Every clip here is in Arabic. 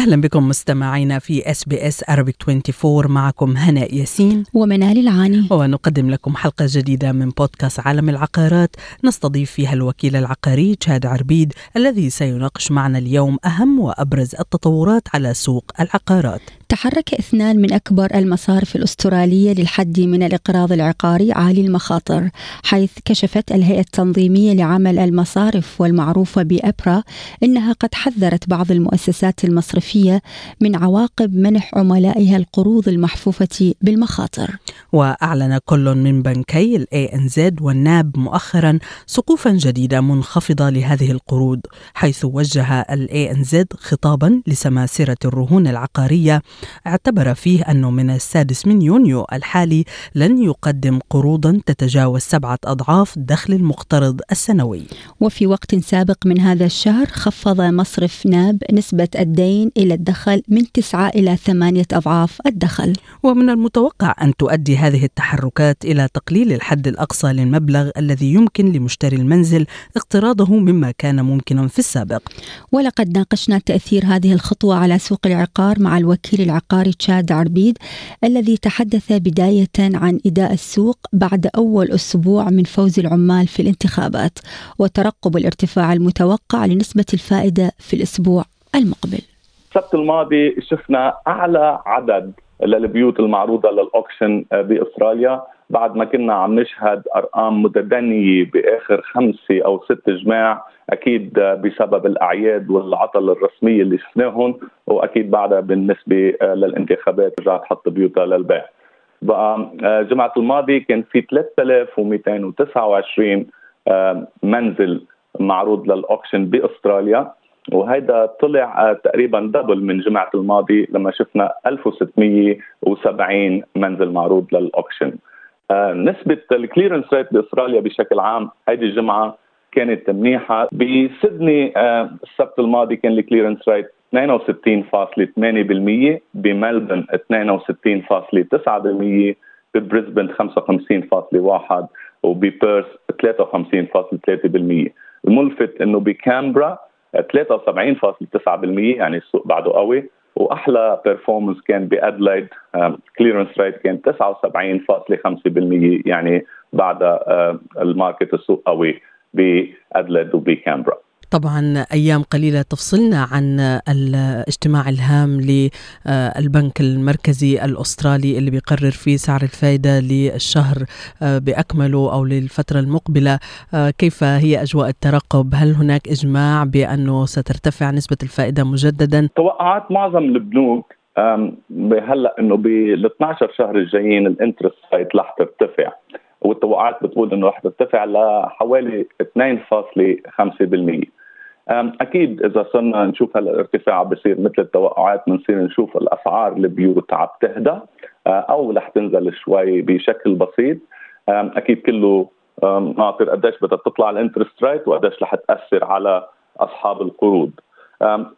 أهلا بكم مستمعينا في SBS Arabic 24 معكم هناء ياسين. ومنال العاني. ونقدم لكم حلقة جديدة من بودكاست عالم العقارات. نستضيف فيها الوكيل العقاري جاد عربيد الذي سيناقش معنا اليوم أهم وأبرز التطورات على سوق العقارات. تحرك اثنان من أكبر المصارف الأسترالية للحد من الإقراض العقاري عالي المخاطر حيث كشفت الهيئة التنظيمية لعمل المصارف والمعروفة بأبرا أنها قد حذرت بعض المؤسسات المصرفية من عواقب منح عملائها القروض المحفوفة بالمخاطر. وأعلن كل من بنكي ال ANZ وال NAB مؤخرا سقوفا جديدة منخفضة لهذه القروض حيث وجه ال ANZ خطابا لسماسرة الرهون العقارية اعتبر فيه أنه من السادس من يونيو الحالي لن يقدم قروضا تتجاوز سبعة أضعاف دخل المقترض السنوي. وفي وقت سابق من هذا الشهر خفض مصرف ناب نسبة الدين إلى الدخل من تسعة إلى ثمانية أضعاف الدخل. ومن المتوقع أن تؤدي هذه التحركات إلى تقليل الحد الأقصى للمبلغ الذي يمكن لمشتري المنزل اقتراضه مما كان ممكنا في السابق. ولقد ناقشنا تأثير هذه الخطوة على سوق العقار مع الوكيل العقاري تشاد عربيد الذي تحدث بداية عن إداء السوق بعد أول أسبوع من فوز العمال في الانتخابات وترقب الارتفاع المتوقع لنسبة الفائدة في الأسبوع المقبل. السبت الماضي شفنا أعلى عدد للبيوت المعروضة للأوكشن بأستراليا بعد ما كنا عم نشهد أرقام متدنية بآخر خمسه أو ست جماع أكيد بسبب الأعياد والعطل الرسميه اللي شفناهم وأكيد بعدها بالنسبة للانتخابات رجعت حط بيوتها للبيع. بقى جمعة الماضي كان في 3229 منزل معروض لل auction بأستراليا وهيدا طلع تقريبا double من جمعة الماضي لما شفنا 1670 منزل معروض لل auction. آه نسبة ال clearance rate بأستراليا بشكل عام هذه الجمعة كانت منيحة. بسدني آه السبت الماضي كان ال clearance rate 62.8% بملبن 62.9% ببريسبن 55.1 وببيرث 53.3% الملفت إنه بكامبرا 73.9% يعني السوق بعده قوي. وأحلى performance كان بأدلايد clearance rate كان 79.5% يعني بعد ال market السوق قوي. بادلايد وبكامبرا طبعا أيام قليلة تفصلنا عن الاجتماع الهام للبنك المركزي الأسترالي اللي بيقرر فيه سعر الفائده للشهر بأكمله أو للفترة المقبلة. كيف هي أجواء الترقب؟ هل هناك إجماع بأنه سترتفع نسبة الفائدة مجددا؟ توقعات معظم البنوك هلأ إنه بال 12 شهر الجايين الانترست ريت رح ترتفع. والتوقعات بتقول إنه رح ترتفع لحوالي 2.5% أكيد إذا صرنا نشوف هالارتفاع بصير مثل التوقعات بنصير نشوف الأسعار البيوت عم تهدى أو رح تنزل شوي بشكل بسيط. أكيد كله ناطر قديش بدها تطلع ال interest rate وقديش رح تأثر على أصحاب القروض.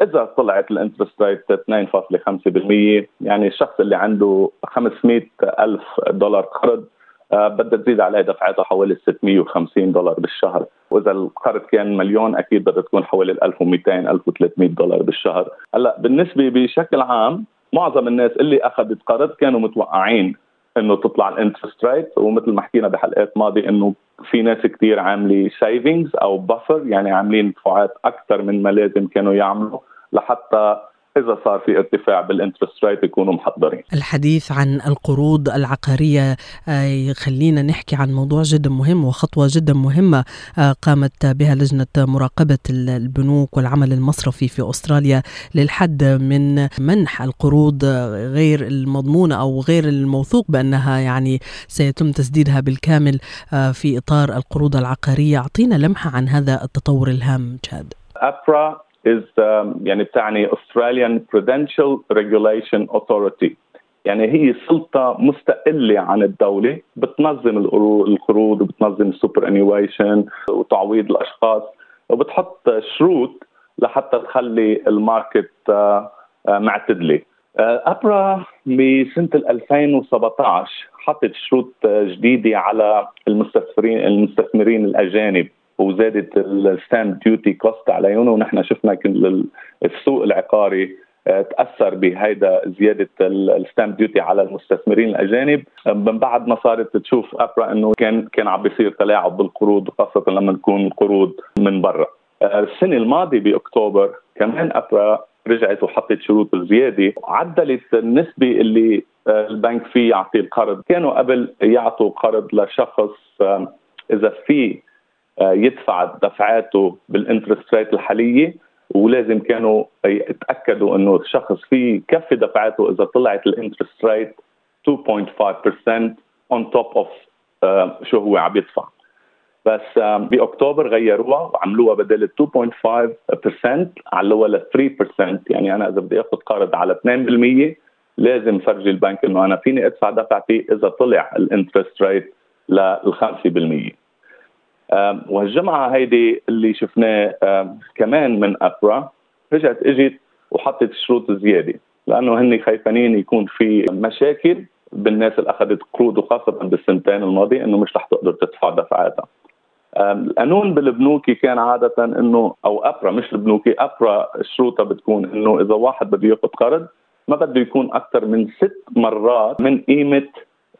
إذا طلعت ال interest rate 2.5% يعني الشخص اللي عنده 500 ألف دولار قرض بدها تزيد عليه دفعاتها حوالي 650 دولار بالشهر. وإذا القرض كان مليون أكيد بدها تكون حوالي 1200 1300 دولار بالشهر. هلأ بالنسبة بشكل عام معظم الناس اللي أخذت قرض كانوا متوقعين إنه تطلع ال interest rate. ومثل ما حكينا بحلقات ماضية إنه في ناس كثير عاملي savings أو buffer يعني عاملين دفعات أكثر من ما لازم كانوا يعملوا لحتى إذا صار في ارتفاع بال interest rate يكونوا محضرين. الحديث عن القروض العقارية يخلينا نحكي عن موضوع جدا مهم وخطوة جدا مهمة قامت بها لجنة مراقبة البنوك والعمل المصرفي في أستراليا للحد من منح القروض غير المضمونة أو غير الموثوق بأنها يعني سيتم تسديدها بالكامل في إطار القروض العقارية، أعطينا لمحة عن هذا التطور الهام جاد. أبرا is um, يعني بتعني Australian Prudential Regulation Authority. يعني هي سلطة مستقلة عن الدولة بتنظم القروض وبتنظم ال superannuation وتعويض الأشخاص وبتحط شروط لحتى تخلي ال market آه، آه، معتدلة. آه، أبرا بسنة 2017 حطت شروط جديدة على المستثمرين المستثمرين الأجانب. وزادت ال stamp duty cost عليهم ونحن شفنا كل السوق العقاري تأثر بهيدا زيادة ال stamp duty على المستثمرين الأجانب. من بعد ما صارت تشوف أبرا إنه كان كان عم بيصير تلاعب بالقروض خاصة لما تكون قروض من برا. السنة الماضية بأكتوبر كمان أبرا رجعت وحطت شروط زيادة. عدلت النسبة اللي آه، البنك فيه يعطي القرض. كانوا قبل يعطوا قرض لشخص إذا في آه، يدفع دفعاته بال interest rate الحالية ولازم كانوا يتأكدوا إنه الشخص فيه يكفي دفعاته إذا طلعت ال interest rate 2.5% on top of uh, شو هو عم يدفع. بس بأكتوبر غيروها وعملوها بدل 2.5% علوها ل 3% يعني أنا إذا بدي آخذ قرض على 2% لازم فرجي البنك إنه أنا فيني أدفع دفعتي إذا طلع ال interest rate لل 5% وهالجمعة هيدي اللي شفناه كمان من ابرا رجعت إجت وحطت شروط زيادة لأنه هن خايفين يكون في مشاكل بالناس اللي أخذت قروض وخاصة بالسنتين الماضية إنه مش رح تقدر تدفع دفعاتها. القانون بالبنوكي كان عادة إنه أو ابرا مش البنوكي ابرا شروطها بتكون إنه إذا واحد بده ياخذ قرض ما بده يكون أكثر من ست مرات من قيمة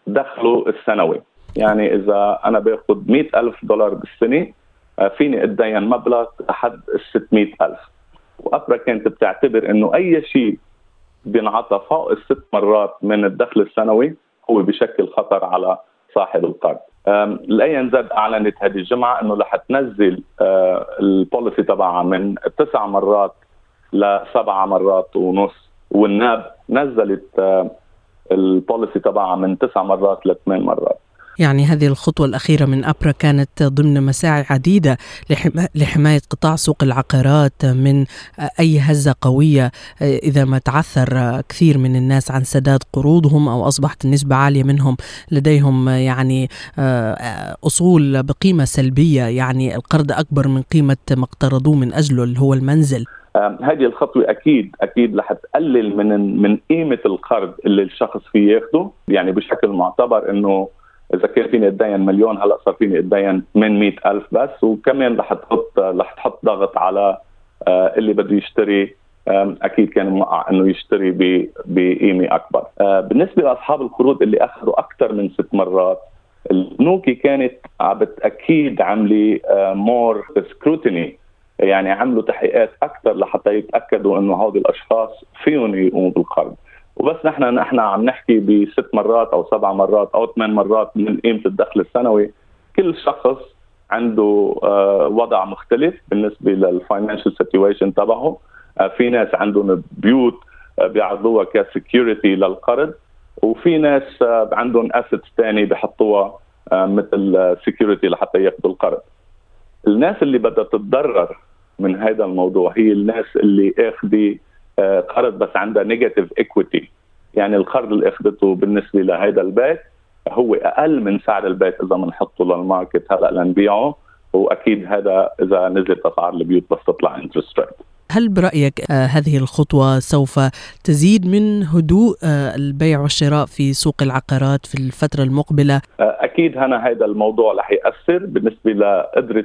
دخله السنوي يعني إذا أنا باخذ مئة ألف دولار بالسنة آه، فيني اتدين مبلغ لحد ال 600 ألف. وأبرا كانت بتعتبر إنه أي شيء بينعطى فوق الست مرات من الدخل السنوي هو بشكل خطر على صاحب القرض. ال ANZ أعلنت هذه الجمعة إنه رح تنزل آه، ال policy تبعها من تسع مرات لسبع مرات ونص. وال NAB نزلت آه، ال policy تبعها من تسع مرات لثمان مرات. يعني هذه الخطوة الأخيرة من أبرا كانت ضمن مساعي عديدة لحماية قطاع سوق العقارات من أي هزة قوية. إذا ما تعثر كثير من الناس عن سداد قروضهم أو أصبحت النسبة عالية منهم لديهم يعني أصول بقيمة سلبية. يعني القرض أكبر من قيمة ما اقترضوه من أجله اللي هو المنزل. هذه الخطوة أكيد أكيد رح تقلل من من قيمة القرض اللي الشخص فيه ياخده. يعني بشكل معتبر إنه إذا كان فيني أتدين مليون هلأ صار فيني أتدين من مئة ألف بس وكمان رح تحط رح تحط ضغط على آه، اللي بده يشتري أكيد كان موقع إنه يشتري بقيمة أكبر. آه، بالنسبة لأصحاب القروض اللي أخذوا أكثر من ست مرات البنوك كانت أكيد عاملة مور سكروتيني يعني عملوا تحقيقات أكثر لحتى يتأكدوا إنه هؤلاء الأشخاص فيهم يقوموا بالقرض. وبس نحن نحن عم نحكي بست مرات أو سبع مرات أو ثمان مرات من قيمة الدخل السنوي. كل شخص عنده آه، وضع مختلف بالنسبة لل financial situation تبعه. آه، في ناس عندهم بيوت آه، بيعرضوها ك security للقرض وفي ناس عندهم assets ثاني بحطوها مثل security لحتى ياخذوا القرض. الناس اللي بدها تتضرر من هذا الموضوع هي الناس اللي آخذة قرض بس عندها negative equity يعني القرض اللي أخذته بالنسبة لهذا البيت هو أقل من سعر البيت إذا بنحطه لل market هلأ لنبيعه وأكيد هذا إذا نزلت اسعار البيوت بس تطلع interest rate هل برأيك آه هذه الخطوة سوف تزيد من هدوء آه البيع والشراء في سوق العقارات في الفترة المقبلة؟ آه أكيد هنا هذا الموضوع رح يأثر بالنسبة لقدرة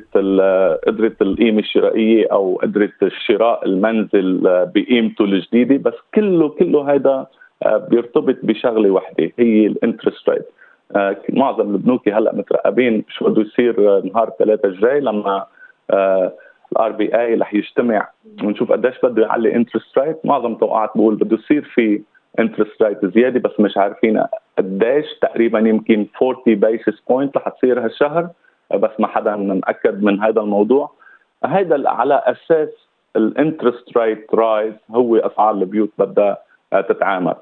قدرة القيمة الشرائية أو قدرة الشراء المنزل آه، بقيمته الجديدة بس كله كله هذا آه، بيرتبط بشغلة واحدة هي ال interest rate آه، معظم البنوك هلأ مترقبين شو بده يصير نهار ثلاثة الجاي لما ال RBA رح يجتمع ونشوف قديش بده يعلي interest rate معظم التوقعات بقول بده يصير في interest rate زيادة بس مش عارفين قديش. تقريبا يمكن 40 basis point رح تصير هالشهر بس ما حدا مأكد من هذا الموضوع. هذا على أساس ال interest rate rise هو أسعار البيوت بدها تتعامل.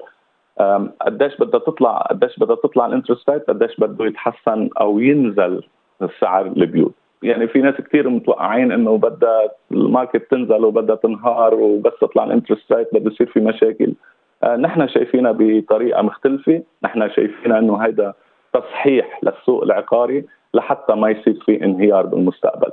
قديش بدها تطلع قديش بدها تطلع ال interest rate قديش بده يتحسن أو ينزل سعر البيوت. يعني في ناس كثير متوقعين إنه بدها ال market تنزل وبدها تنهار وبس تطلع ال interest rate بده يصير في مشاكل. نحن شايفينها بطريقة مختلفة. نحن شايفينها إنه هذا تصحيح للسوق العقاري لحتى ما يصير في انهيار بالمستقبل.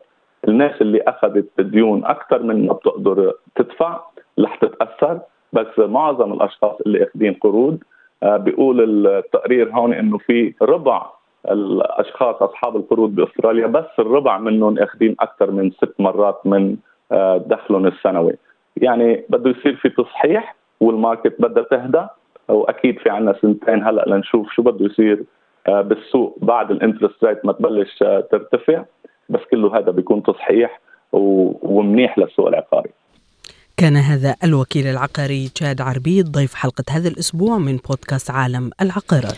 الناس اللي أخذت ديون أكثر من ما بتقدر تدفع رح تتأثر بس معظم الأشخاص اللي أخذين قروض آه، بيقول التقرير هون إنه في ربع الأشخاص أصحاب القروض بأستراليا بس الربع منهم اخذين أكثر من ست مرات من آه، دخلهم السنوي. يعني بده يصير في تصحيح والماركت بدها تهدى وأكيد في عنا سنتين هلأ لنشوف شو بده يصير آه، بالسوق بعد ال interest rate ما تبلش ترتفع. بس كله هذا بيكون تصحيح ومنيح للسوق العقاري. كان هذا الوكيل العقاري تشاد عربيد ضيف حلقة هذا الأسبوع من بودكاست عالم العقارات.